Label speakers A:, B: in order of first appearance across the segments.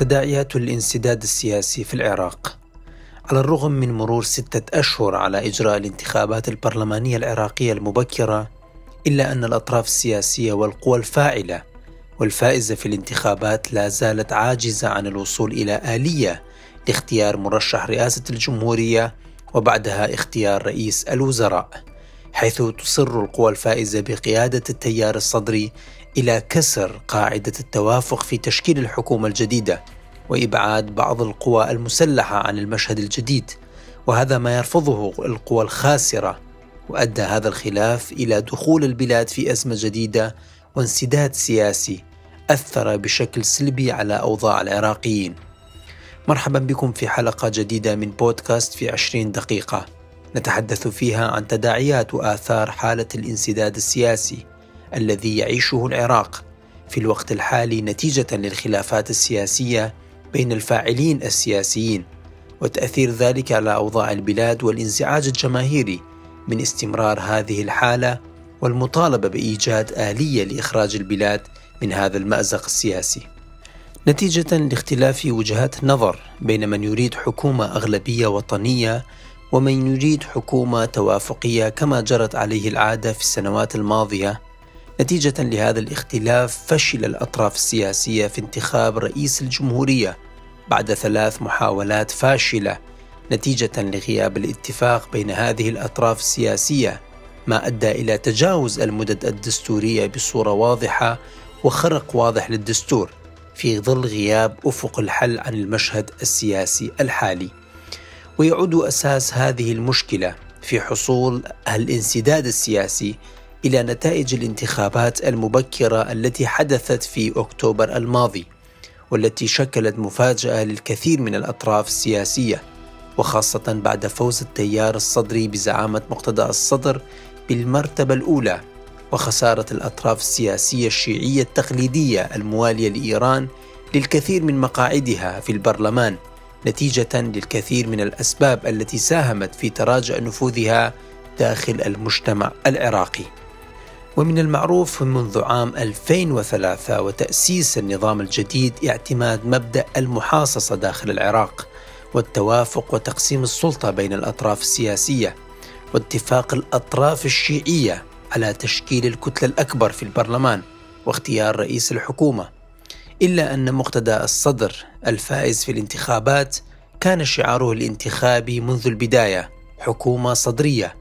A: تداعيات الانسداد السياسي في العراق. على الرغم من مرور ستة أشهر على إجراء الانتخابات البرلمانية العراقية المبكرة إلا أن الأطراف السياسية والقوى الفاعلة والفائزة في الانتخابات لا زالت عاجزة عن الوصول إلى آلية لاختيار مرشح رئاسة الجمهورية وبعدها اختيار رئيس الوزراء حيث تصر القوى الفائزة بقيادة التيار الصدري إلى كسر قاعدة التوافق في تشكيل الحكومة الجديدة وإبعاد بعض القوى المسلحة عن المشهد الجديد وهذا ما يرفضه القوى الخاسرة وأدى هذا الخلاف إلى دخول البلاد في أزمة جديدة وانسداد سياسي أثر بشكل سلبي على أوضاع العراقيين. مرحبا بكم في حلقة جديدة من بودكاست في عشرين دقيقة. نتحدث فيها عن تداعيات وآثار حالة الانسداد السياسي. الذي يعيشه العراق في الوقت الحالي نتيجة للخلافات السياسية بين الفاعلين السياسيين وتأثير ذلك على أوضاع البلاد والانزعاج الجماهيري من استمرار هذه الحالة والمطالبة بإيجاد آلية لإخراج البلاد من هذا المأزق السياسي. نتيجة لاختلاف وجهات النظر بين من يريد حكومة أغلبية وطنية ومن يريد حكومة توافقية كما جرت عليه العادة في السنوات الماضية نتيجة لهذا الاختلاف فشل الأطراف السياسية في انتخاب رئيس الجمهورية بعد ثلاث محاولات فاشلة نتيجة لغياب الاتفاق بين هذه الأطراف السياسية ما أدى إلى تجاوز المدد الدستورية بصورة واضحة وخرق واضح للدستور في ظل غياب أفق الحل عن المشهد السياسي الحالي. ويعود أساس هذه المشكلة في حصول الانسداد السياسي إلى نتائج الانتخابات المبكرة التي حدثت في أكتوبر الماضي والتي شكلت مفاجأة للكثير من الأطراف السياسية وخاصة بعد فوز التيار الصدري بزعامة مقتدى الصدر بالمرتبة الأولى وخسارة الأطراف السياسية الشيعية التقليدية الموالية لإيران للكثير من مقاعدها في البرلمان نتيجة للكثير من الأسباب التي ساهمت في تراجع نفوذها داخل المجتمع العراقي. ومن المعروف منذ عام 2003 وتأسيس النظام الجديد اعتماد مبدأ المحاصصة داخل العراق والتوافق وتقسيم السلطة بين الأطراف السياسية واتفاق الأطراف الشيعية على تشكيل الكتلة الأكبر في البرلمان واختيار رئيس الحكومة. إلا أن مقتدى الصدر الفائز في الانتخابات كان شعاره الانتخابي منذ البداية حكومة صدرية.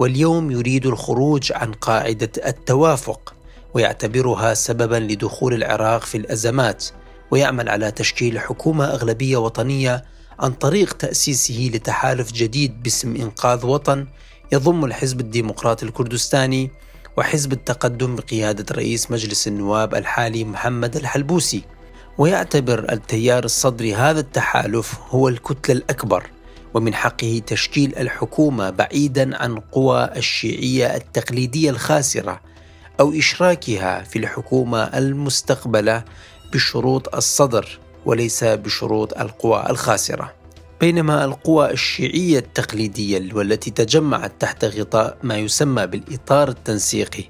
A: واليوم يريد الخروج عن قاعدة التوافق ويعتبرها سببا لدخول العراق في الأزمات ويعمل على تشكيل حكومة أغلبية وطنية عن طريق تأسيسه لتحالف جديد باسم إنقاذ وطن يضم الحزب الديمقراطي الكردستاني وحزب التقدم بقيادة رئيس مجلس النواب الحالي محمد الحلبوسي. ويعتبر التيار الصدري هذا التحالف هو الكتلة الأكبر. ومن حقه تشكيل الحكومة بعيدا عن قوى الشيعية التقليدية الخاسرة أو إشراكها في الحكومة المستقبلة بشروط الصدر وليس بشروط القوى الخاسرة. بينما القوى الشيعية التقليدية والتي تجمعت تحت غطاء ما يسمى بالإطار التنسيقي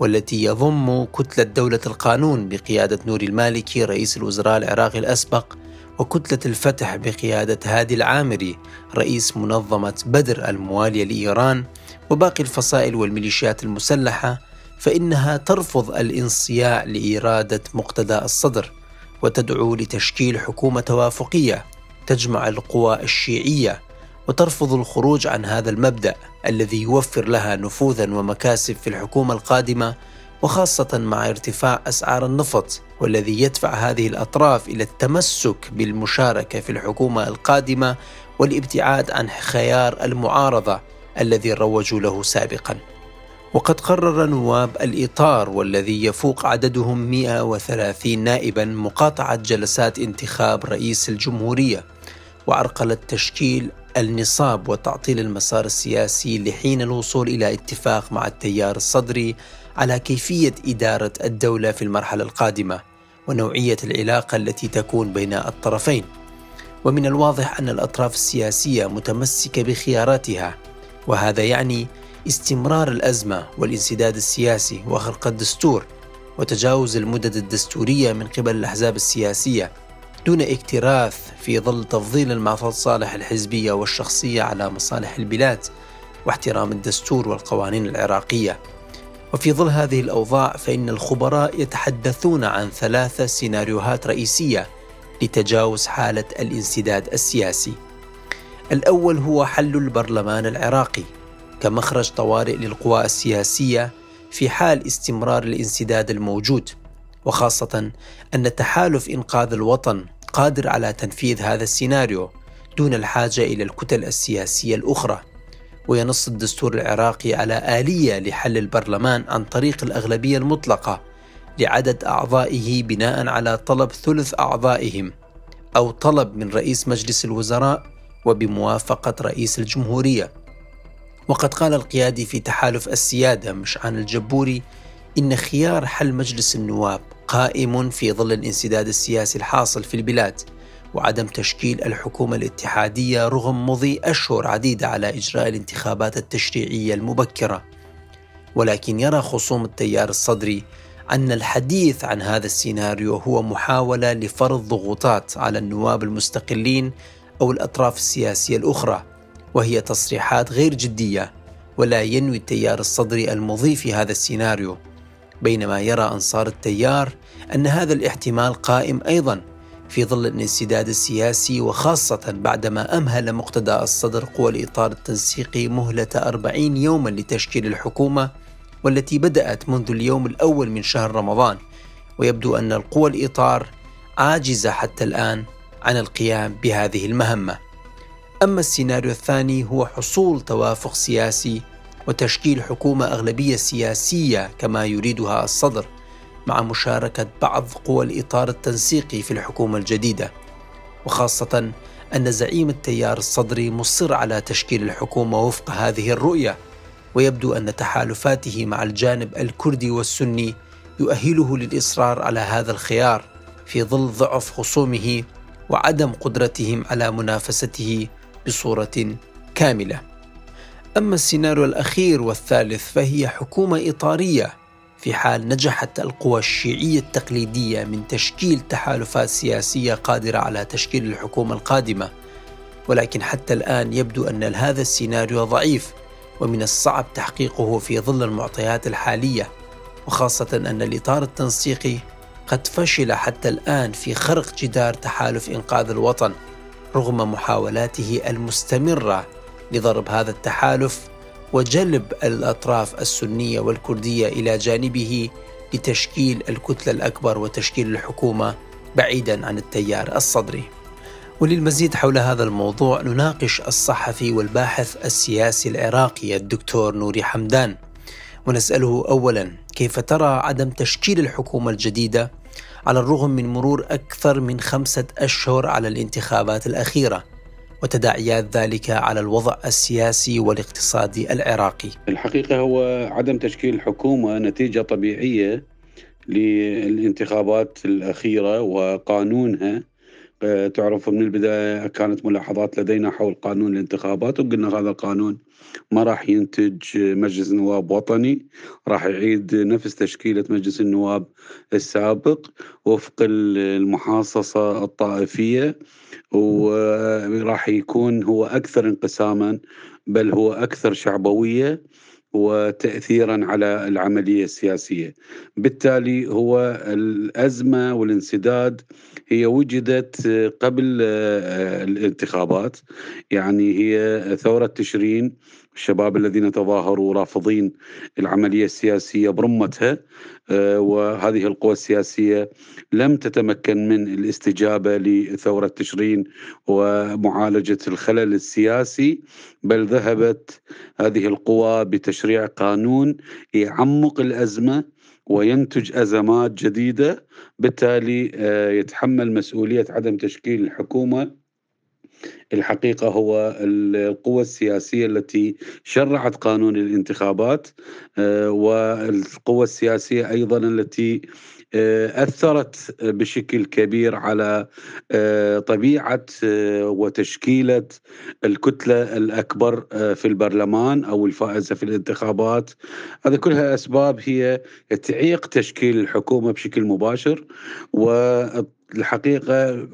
A: والتي يضم كتلة دولة القانون بقيادة نوري المالكي رئيس الوزراء العراقي الأسبق وكتلة الفتح بقيادة هادي العامري رئيس منظمة بدر الموالية لإيران وباقي الفصائل والميليشيات المسلحة فإنها ترفض الانصياع لإرادة مقتدى الصدر وتدعو لتشكيل حكومة توافقية تجمع القوى الشيعية وترفض الخروج عن هذا المبدأ الذي يوفر لها نفوذا ومكاسب في الحكومة القادمة وخاصة مع ارتفاع أسعار النفط والذي يدفع هذه الأطراف إلى التمسك بالمشاركة في الحكومة القادمة والابتعاد عن خيار المعارضة الذي روجوا له سابقا. وقد قرر نواب الإطار والذي يفوق عددهم 130 نائبا مقاطعة جلسات انتخاب رئيس الجمهورية وعرقلت تشكيل النصاب وتعطيل المسار السياسي لحين الوصول إلى اتفاق مع التيار الصدري على كيفية إدارة الدولة في المرحلة القادمة ونوعية العلاقة التي تكون بين الطرفين. ومن الواضح أن الأطراف السياسية متمسكة بخياراتها وهذا يعني استمرار الأزمة والانسداد السياسي وخلق الدستور وتجاوز المدد الدستورية من قبل الأحزاب السياسية دون اكتراث في ظل تفضيل المصالح الحزبية والشخصية على مصالح البلاد واحترام الدستور والقوانين العراقية. وفي ظل هذه الأوضاع فإن الخبراء يتحدثون عن ثلاث سيناريوهات رئيسية لتجاوز حالة الانسداد السياسي. الأول هو حل البرلمان العراقي كمخرج طوارئ للقوى السياسية في حال استمرار الانسداد الموجود وخاصة أن تحالف إنقاذ الوطن قادر على تنفيذ هذا السيناريو دون الحاجة إلى الكتل السياسية الأخرى. وينص الدستور العراقي على آلية لحل البرلمان عن طريق الأغلبية المطلقة لعدد أعضائه بناء على طلب ثلث أعضائهم أو طلب من رئيس مجلس الوزراء وبموافقة رئيس الجمهورية. وقد قال القيادي في تحالف السيادة مشعان الجبوري إن خيار حل مجلس النواب قائم في ظل الانسداد السياسي الحاصل في البلاد. وعدم تشكيل الحكومة الاتحادية رغم مضي أشهر عديدة على إجراء الانتخابات التشريعية المبكرة. ولكن يرى خصوم التيار الصدري أن الحديث عن هذا السيناريو هو محاولة لفرض ضغوطات على النواب المستقلين أو الأطراف السياسية الأخرى وهي تصريحات غير جدية ولا ينوي التيار الصدري المضي في هذا السيناريو. بينما يرى أنصار التيار أن هذا الاحتمال قائم أيضا. في ظل الانسداد السياسي وخاصة بعدما أمهل مقتدى الصدر قوى الإطار التنسيقي مهلة أربعين يوما لتشكيل الحكومة والتي بدأت منذ اليوم الأول من شهر رمضان ويبدو أن القوى الإطار عاجزة حتى الآن عن القيام بهذه المهمة. أما السيناريو الثاني هو حصول توافق سياسي وتشكيل حكومة أغلبية سياسية كما يريدها الصدر. مع مشاركة بعض قوى الإطار التنسيقي في الحكومة الجديدة وخاصة أن زعيم التيار الصدري مصر على تشكيل الحكومة وفق هذه الرؤية ويبدو أن تحالفاته مع الجانب الكردي والسني يؤهله للإصرار على هذا الخيار في ظل ضعف خصومه وعدم قدرتهم على منافسته بصورة كاملة. أما السيناريو الأخير والثالث فهي حكومة إطارية في حال نجحت القوى الشيعية التقليدية من تشكيل تحالفات سياسية قادرة على تشكيل الحكومة القادمة. ولكن حتى الآن يبدو أن هذا السيناريو ضعيف ومن الصعب تحقيقه في ظل المعطيات الحالية. وخاصة أن الإطار التنسيقي قد فشل حتى الآن في خرق جدار تحالف إنقاذ الوطن رغم محاولاته المستمرة لضرب هذا التحالف وجلب الأطراف السنية والكردية إلى جانبه لتشكيل الكتله الأكبر وتشكيل الحكومة بعيدا عن التيار الصدري. وللمزيد حول هذا الموضوع نناقش الصحفي والباحث السياسي العراقي الدكتور نوري حمدان ونسأله اولا كيف ترى عدم تشكيل الحكومة الجديدة على الرغم من مرور أكثر من خمسة أشهر على الانتخابات الأخيرة وتداعيات ذلك على الوضع السياسي والاقتصادي العراقي.
B: الحقيقة هو عدم تشكيل حكومة نتيجة طبيعية للانتخابات الأخيرة وقانونها تعرف من البداية كانت ملاحظات لدينا حول قانون الانتخابات وقلنا هذا القانون ما راح ينتج مجلس نواب وطني راح يعيد نفس تشكيلة مجلس النواب السابق وفق المحاصصة الطائفية وراح يكون هو أكثر انقساما بل هو أكثر شعبوية. وتاثيرا على العملية السياسية. بالتالي هو الأزمة والانسداد هي وجدت قبل آه، الانتخابات يعني هي ثورة تشرين الشباب الذين تظاهروا رافضين العملية السياسية برمتها آه، وهذه القوى السياسية لم تتمكن من الاستجابة لثورة تشرين ومعالجة الخلل السياسي بل ذهبت هذه القوى بتشريع قانون يعمق الأزمة وينتج أزمات جديدة بالتالي آه، يتحمل مسؤولية عدم تشكيل الحكومة الحقيقة هو القوى السياسية التي شرعت قانون الانتخابات آه، والقوى السياسية أيضا التي أثرت بشكل كبير على آه، طبيعة وتشكيلة الكتلة الأكبر في البرلمان أو الفائزة في الانتخابات. هذه كلها أسباب هي تعيق تشكيل الحكومة بشكل مباشر و الحقيقة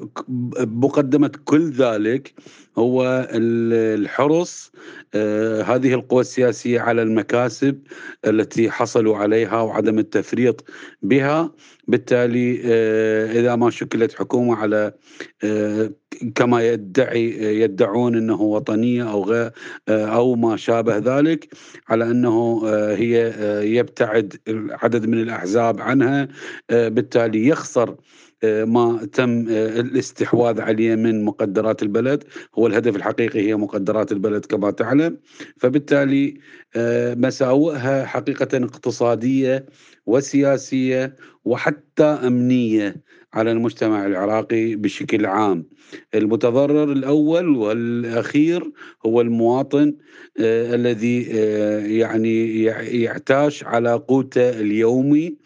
B: مقدمة كل ذلك هو الحرص آه، هذه القوى السياسية على المكاسب التي حصلوا عليها وعدم التفريط بها. بالتالي آه، إذا ما شكلت حكومة على آه، كما يدعي يدعون إنه وطنية أو غير أو ما شابه ذلك على أنه هي يبتعد عدد من الأحزاب عنها بالتالي يخسر ما تم الاستحواذ عليه من مقدرات البلد. هو الهدف الحقيقي هي مقدرات البلد كما تعلم. فبالتالي مساوئها حقيقة اقتصادية وسياسية وحتى أمنية. على المجتمع العراقي بشكل عام. المتضرر الأول والأخير هو المواطن آه الذي آه يعني يعتاش على قوته اليومي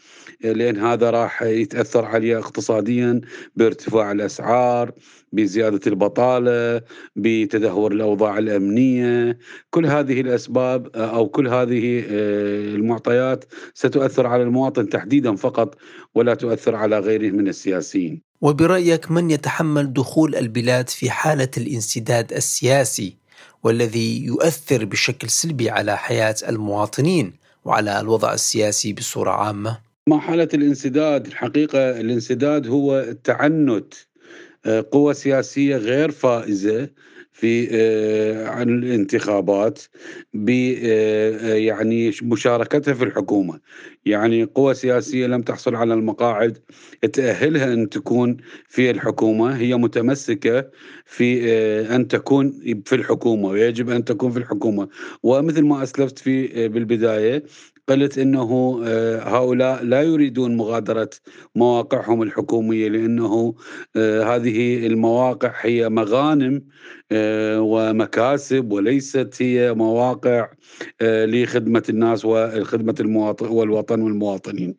B: لأن هذا راح يتأثر عليه اقتصاديا بارتفاع الأسعار بزيادة البطالة بتدهور الأوضاع الأمنية. كل هذه الأسباب أو كل هذه آه، المعطيات ستؤثر على المواطن تحديدا فقط ولا تؤثر على غيره من السياسيين
A: وبرأيك من يتحمل دخول البلاد في حالة الانسداد السياسي والذي يؤثر بشكل سلبي على حياة المواطنين وعلى الوضع السياسي بصورة عامة؟
B: مع حالة الانسداد الحقيقة الانسداد هو التعنت آه، قوة سياسية غير فائزة في آه، الانتخابات ب آه، يعني مشاركتها في الحكومة. يعني قوى سياسية لم تحصل على المقاعد تأهلها أن تكون في الحكومة. هي متمسكة في أن تكون في الحكومة ويجب أن تكون في الحكومة. ومثل ما أسلفت في بالبداية قلت إنه آه، هؤلاء لا يريدون مغادرة مواقعهم الحكومية لأنه آه، هذه المواقع هي مغانم آه، ومكاسب وليست هي مواقع لخدمة الناس وخدمه المواطن والوطن والمواطنين.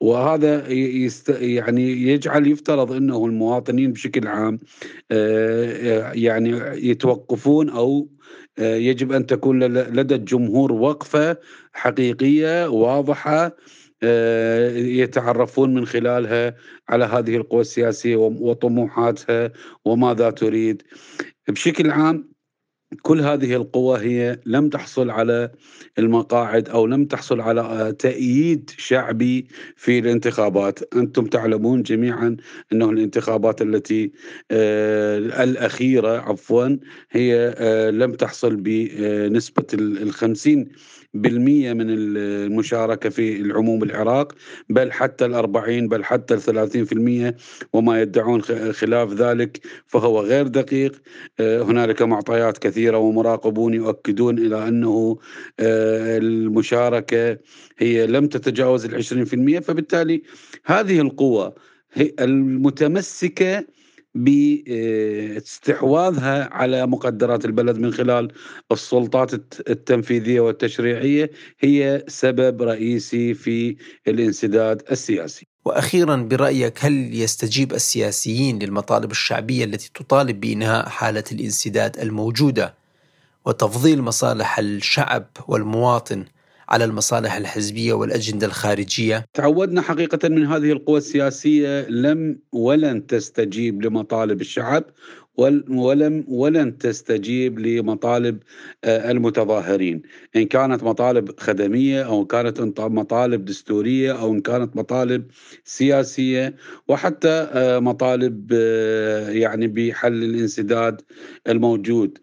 B: وهذا يست يعني يجعل يفترض إنه المواطنين بشكل عام يعني يتوقفون أو يجب أن تكون لدى الجمهور وقفة حقيقية واضحة آه، يتعرفون من خلالها على هذه القوى السياسية وطموحاتها وماذا تريد. بشكل عام كل هذه القوى هي لم تحصل على المقاعد أو لم تحصل على تأييد شعبي في الانتخابات، أنتم تعلمون جميعا أنه الانتخابات التي آه الأخيرة عفوا هي آه لم تحصل بنسبة ال 50 بالمية من المشاركة في العموم العراق بل حتى الأربعين بل حتى الثلاثين في المية وما يدعون خلاف ذلك فهو غير دقيق. آه، هنالك معطيات كثيرة ومراقبون يؤكدون إلى أنه آه، المشاركة هي لم تتجاوز العشرين في المية فبالتالي هذه القوة المتمسكة باستحواذها على مقدرات البلد من خلال السلطات التنفيذية والتشريعية هي سبب رئيسي في الانسداد السياسي.
A: وأخيرا برأيك هل يستجيب السياسيين للمطالب الشعبية التي تطالب بإنهاء حالة الانسداد الموجودة وتفضيل مصالح الشعب والمواطن على المصالح الحزبية والأجندة الخارجية؟
B: تعودنا حقيقة من هذه القوى السياسية لم ولن تستجيب لمطالب الشعب ولم ولن تستجيب لمطالب آه، المتظاهرين. إن كانت مطالب خدمية أو كانت مطالب دستورية أو إن كانت مطالب سياسية وحتى آه، مطالب آه، يعني بحل الانسداد الموجود.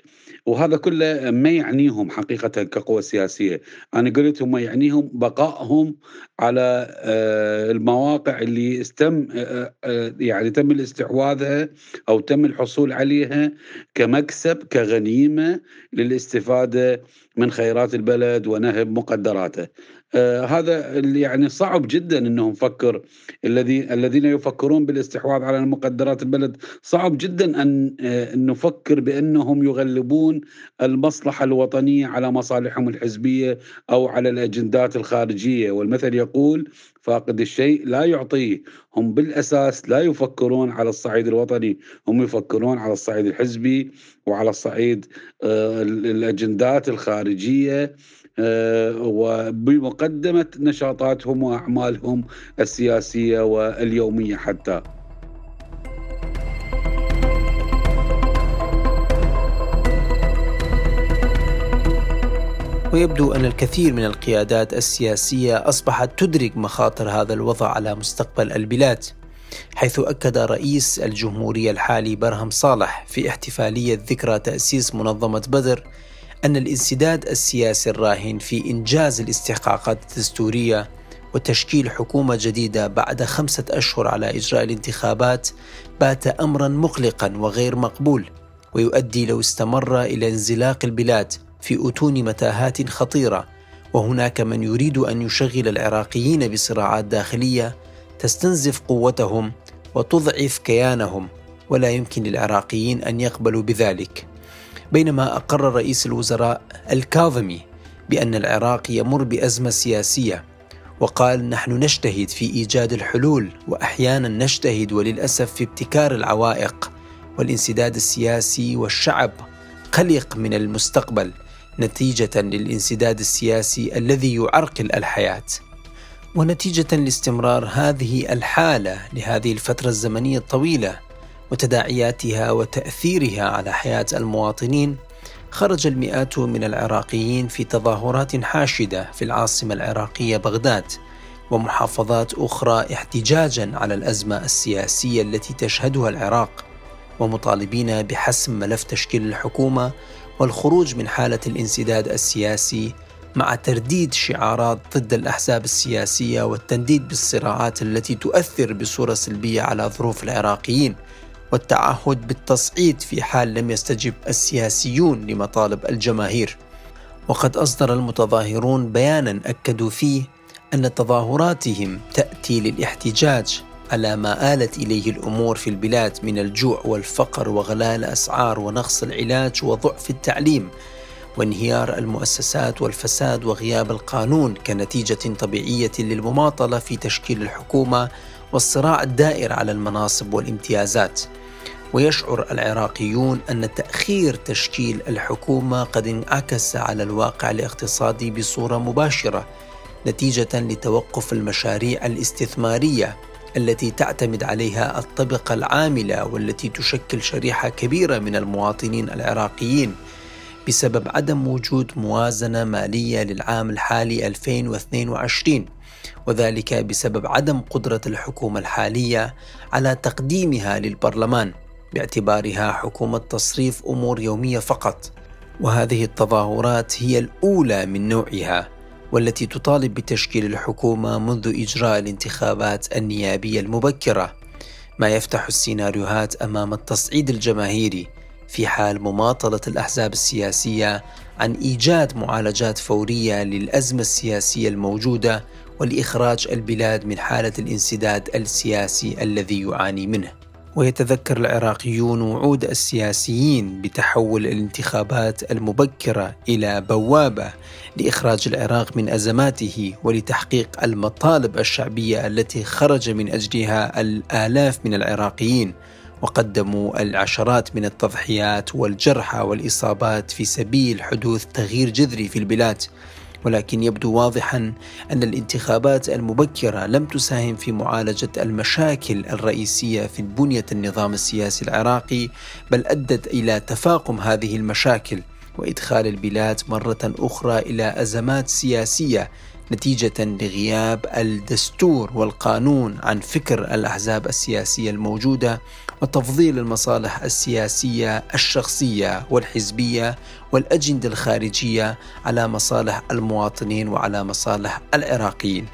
B: وهذا كله ما يعنيهم حقيقة كقوة سياسية. أنا قلت هم يعنيهم بقائهم على آه، المواقع اللي استم آه، آه، يعني تم الاستحواذها أو تم الحصول عليها كمكسب كغنيمة للاستفادة من خيرات البلد ونهب مقدراته. آه هذا اللي يعني صعب جدا إنهم فكر الذي الذين يفكرون بالاستحواذ على المقدرات البلد صعب جدا أن آه نفكر بأنهم يغلبون المصلحة الوطنية على مصالحهم الحزبية أو على الأجندات الخارجية. والمثل يقول فاقد الشيء لا يعطيه. هم بالأساس لا يفكرون على الصعيد الوطني هم يفكرون على الصعيد الحزبي وعلى الصعيد آه الأجندات الخارجية. آه، وبمقدمة نشاطاتهم وأعمالهم السياسية واليومية حتى.
A: ويبدو أن الكثير من القيادات السياسية أصبحت تدرك مخاطر هذا الوضع على مستقبل البلاد حيث أكد رئيس الجمهورية الحالي برهم صالح في احتفالية ذكرى تأسيس منظمة بدر أن الانسداد السياسي الراهن في إنجاز الاستحقاقات الدستورية وتشكيل حكومة جديدة بعد خمسة أشهر على إجراء الانتخابات بات أمرا مقلقا وغير مقبول ويؤدي لو استمر إلى انزلاق البلاد في أتون متاهات خطيرة. وهناك من يريد أن يشغل العراقيين بصراعات داخلية تستنزف قوتهم وتضعف كيانهم ولا يمكن للعراقيين أن يقبلوا بذلك. بينما أقر رئيس الوزراء الكاظمي بأن العراق يمر بأزمة سياسية وقال نحن نجتهد في إيجاد الحلول وأحيانا نجتهد وللأسف في ابتكار العوائق والانسداد السياسي والشعب. قلق من المستقبل نتيجة للانسداد السياسي الذي يعرقل الحياة. ونتيجة لاستمرار هذه الحالة لهذه الفترة الزمنية الطويلة وتداعياتها وتأثيرها على حياة المواطنين خرج المئات من العراقيين في تظاهرات حاشدة في العاصمة العراقية بغداد ومحافظات أخرى احتجاجا على الأزمة السياسية التي تشهدها العراق ومطالبين بحسم ملف تشكيل الحكومة والخروج من حالة الانسداد السياسي مع ترديد شعارات ضد الأحزاب السياسية والتنديد بالصراعات التي تؤثر بصورة سلبية على ظروف العراقيين. والتعهد بالتصعيد في حال لم يستجب السياسيون لمطالب الجماهير وقد أصدر المتظاهرون بيانا أكدوا فيه أن تظاهراتهم تأتي للاحتجاج على ما آلت إليه الأمور في البلاد من الجوع والفقر وغلاء الأسعار ونقص العلاج وضعف التعليم وانهيار المؤسسات والفساد وغياب القانون كنتيجة طبيعية للمماطلة في تشكيل الحكومة والصراع الدائر على المناصب والامتيازات. ويشعر العراقيون أن تأخير تشكيل الحكومة قد انعكس على الواقع الاقتصادي بصورة مباشرة نتيجة لتوقف المشاريع الاستثمارية التي تعتمد عليها الطبقة العاملة والتي تشكل شريحة كبيرة من المواطنين العراقيين بسبب عدم وجود موازنة مالية للعام الحالي 2022 وذلك بسبب عدم قدرة الحكومة الحالية على تقديمها للبرلمان. باعتبارها حكومة تصريف أمور يومية فقط. وهذه التظاهرات هي الأولى من نوعها والتي تطالب بتشكيل الحكومة منذ إجراء الانتخابات النيابية المبكرة. ما يفتح السيناريوهات أمام التصعيد الجماهيري في حال مماطلة الأحزاب السياسية عن إيجاد معالجات فورية للأزمة السياسية الموجودة ولإخراج البلاد من حالة الانسداد السياسي الذي يعاني منه. ويتذكر العراقيون وعود السياسيين بتحول الانتخابات المبكرة إلى بوابة لإخراج العراق من أزماته ولتحقيق المطالب الشعبية التي خرج من أجلها الآلاف من العراقيين وقدموا العشرات من التضحيات والجرحى والإصابات في سبيل حدوث تغيير جذري في البلاد. ولكن يبدو واضحا أن الانتخابات المبكرة لم تساهم في معالجة المشاكل الرئيسية في بنية النظام السياسي العراقي بل أدت إلى تفاقم هذه المشاكل وإدخال البلاد مرة أخرى إلى أزمات سياسية نتيجة لغياب الدستور والقانون عن فكر الأحزاب السياسية الموجودة وتفضيل المصالح السياسية الشخصية والحزبية والأجندة الخارجية على مصالح المواطنين وعلى مصالح العراقيين.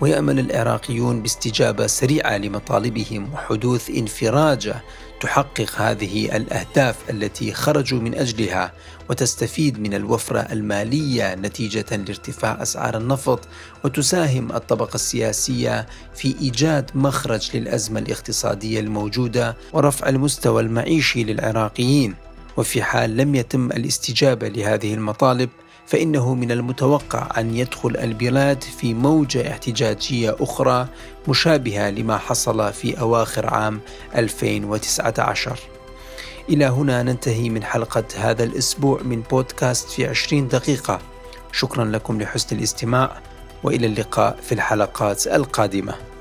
A: ويأمل العراقيون باستجابة سريعة لمطالبهم وحدوث انفراجة تحقق هذه الأهداف التي خرجوا من أجلها وتستفيد من الوفرة المالية نتيجة لارتفاع أسعار النفط وتساهم الطبقة السياسية في إيجاد مخرج للأزمة الاقتصادية الموجودة ورفع المستوى المعيشي للعراقيين. وفي حال لم يتم الاستجابة لهذه المطالب فإنه من المتوقع أن يدخل البلاد في موجة احتجاجية أخرى مشابهة لما حصل في أواخر عام 2019 إلى هنا ننتهي من حلقة هذا الأسبوع من بودكاست في 20 دقيقة. شكرا لكم لحسن الاستماع وإلى اللقاء في الحلقات القادمة.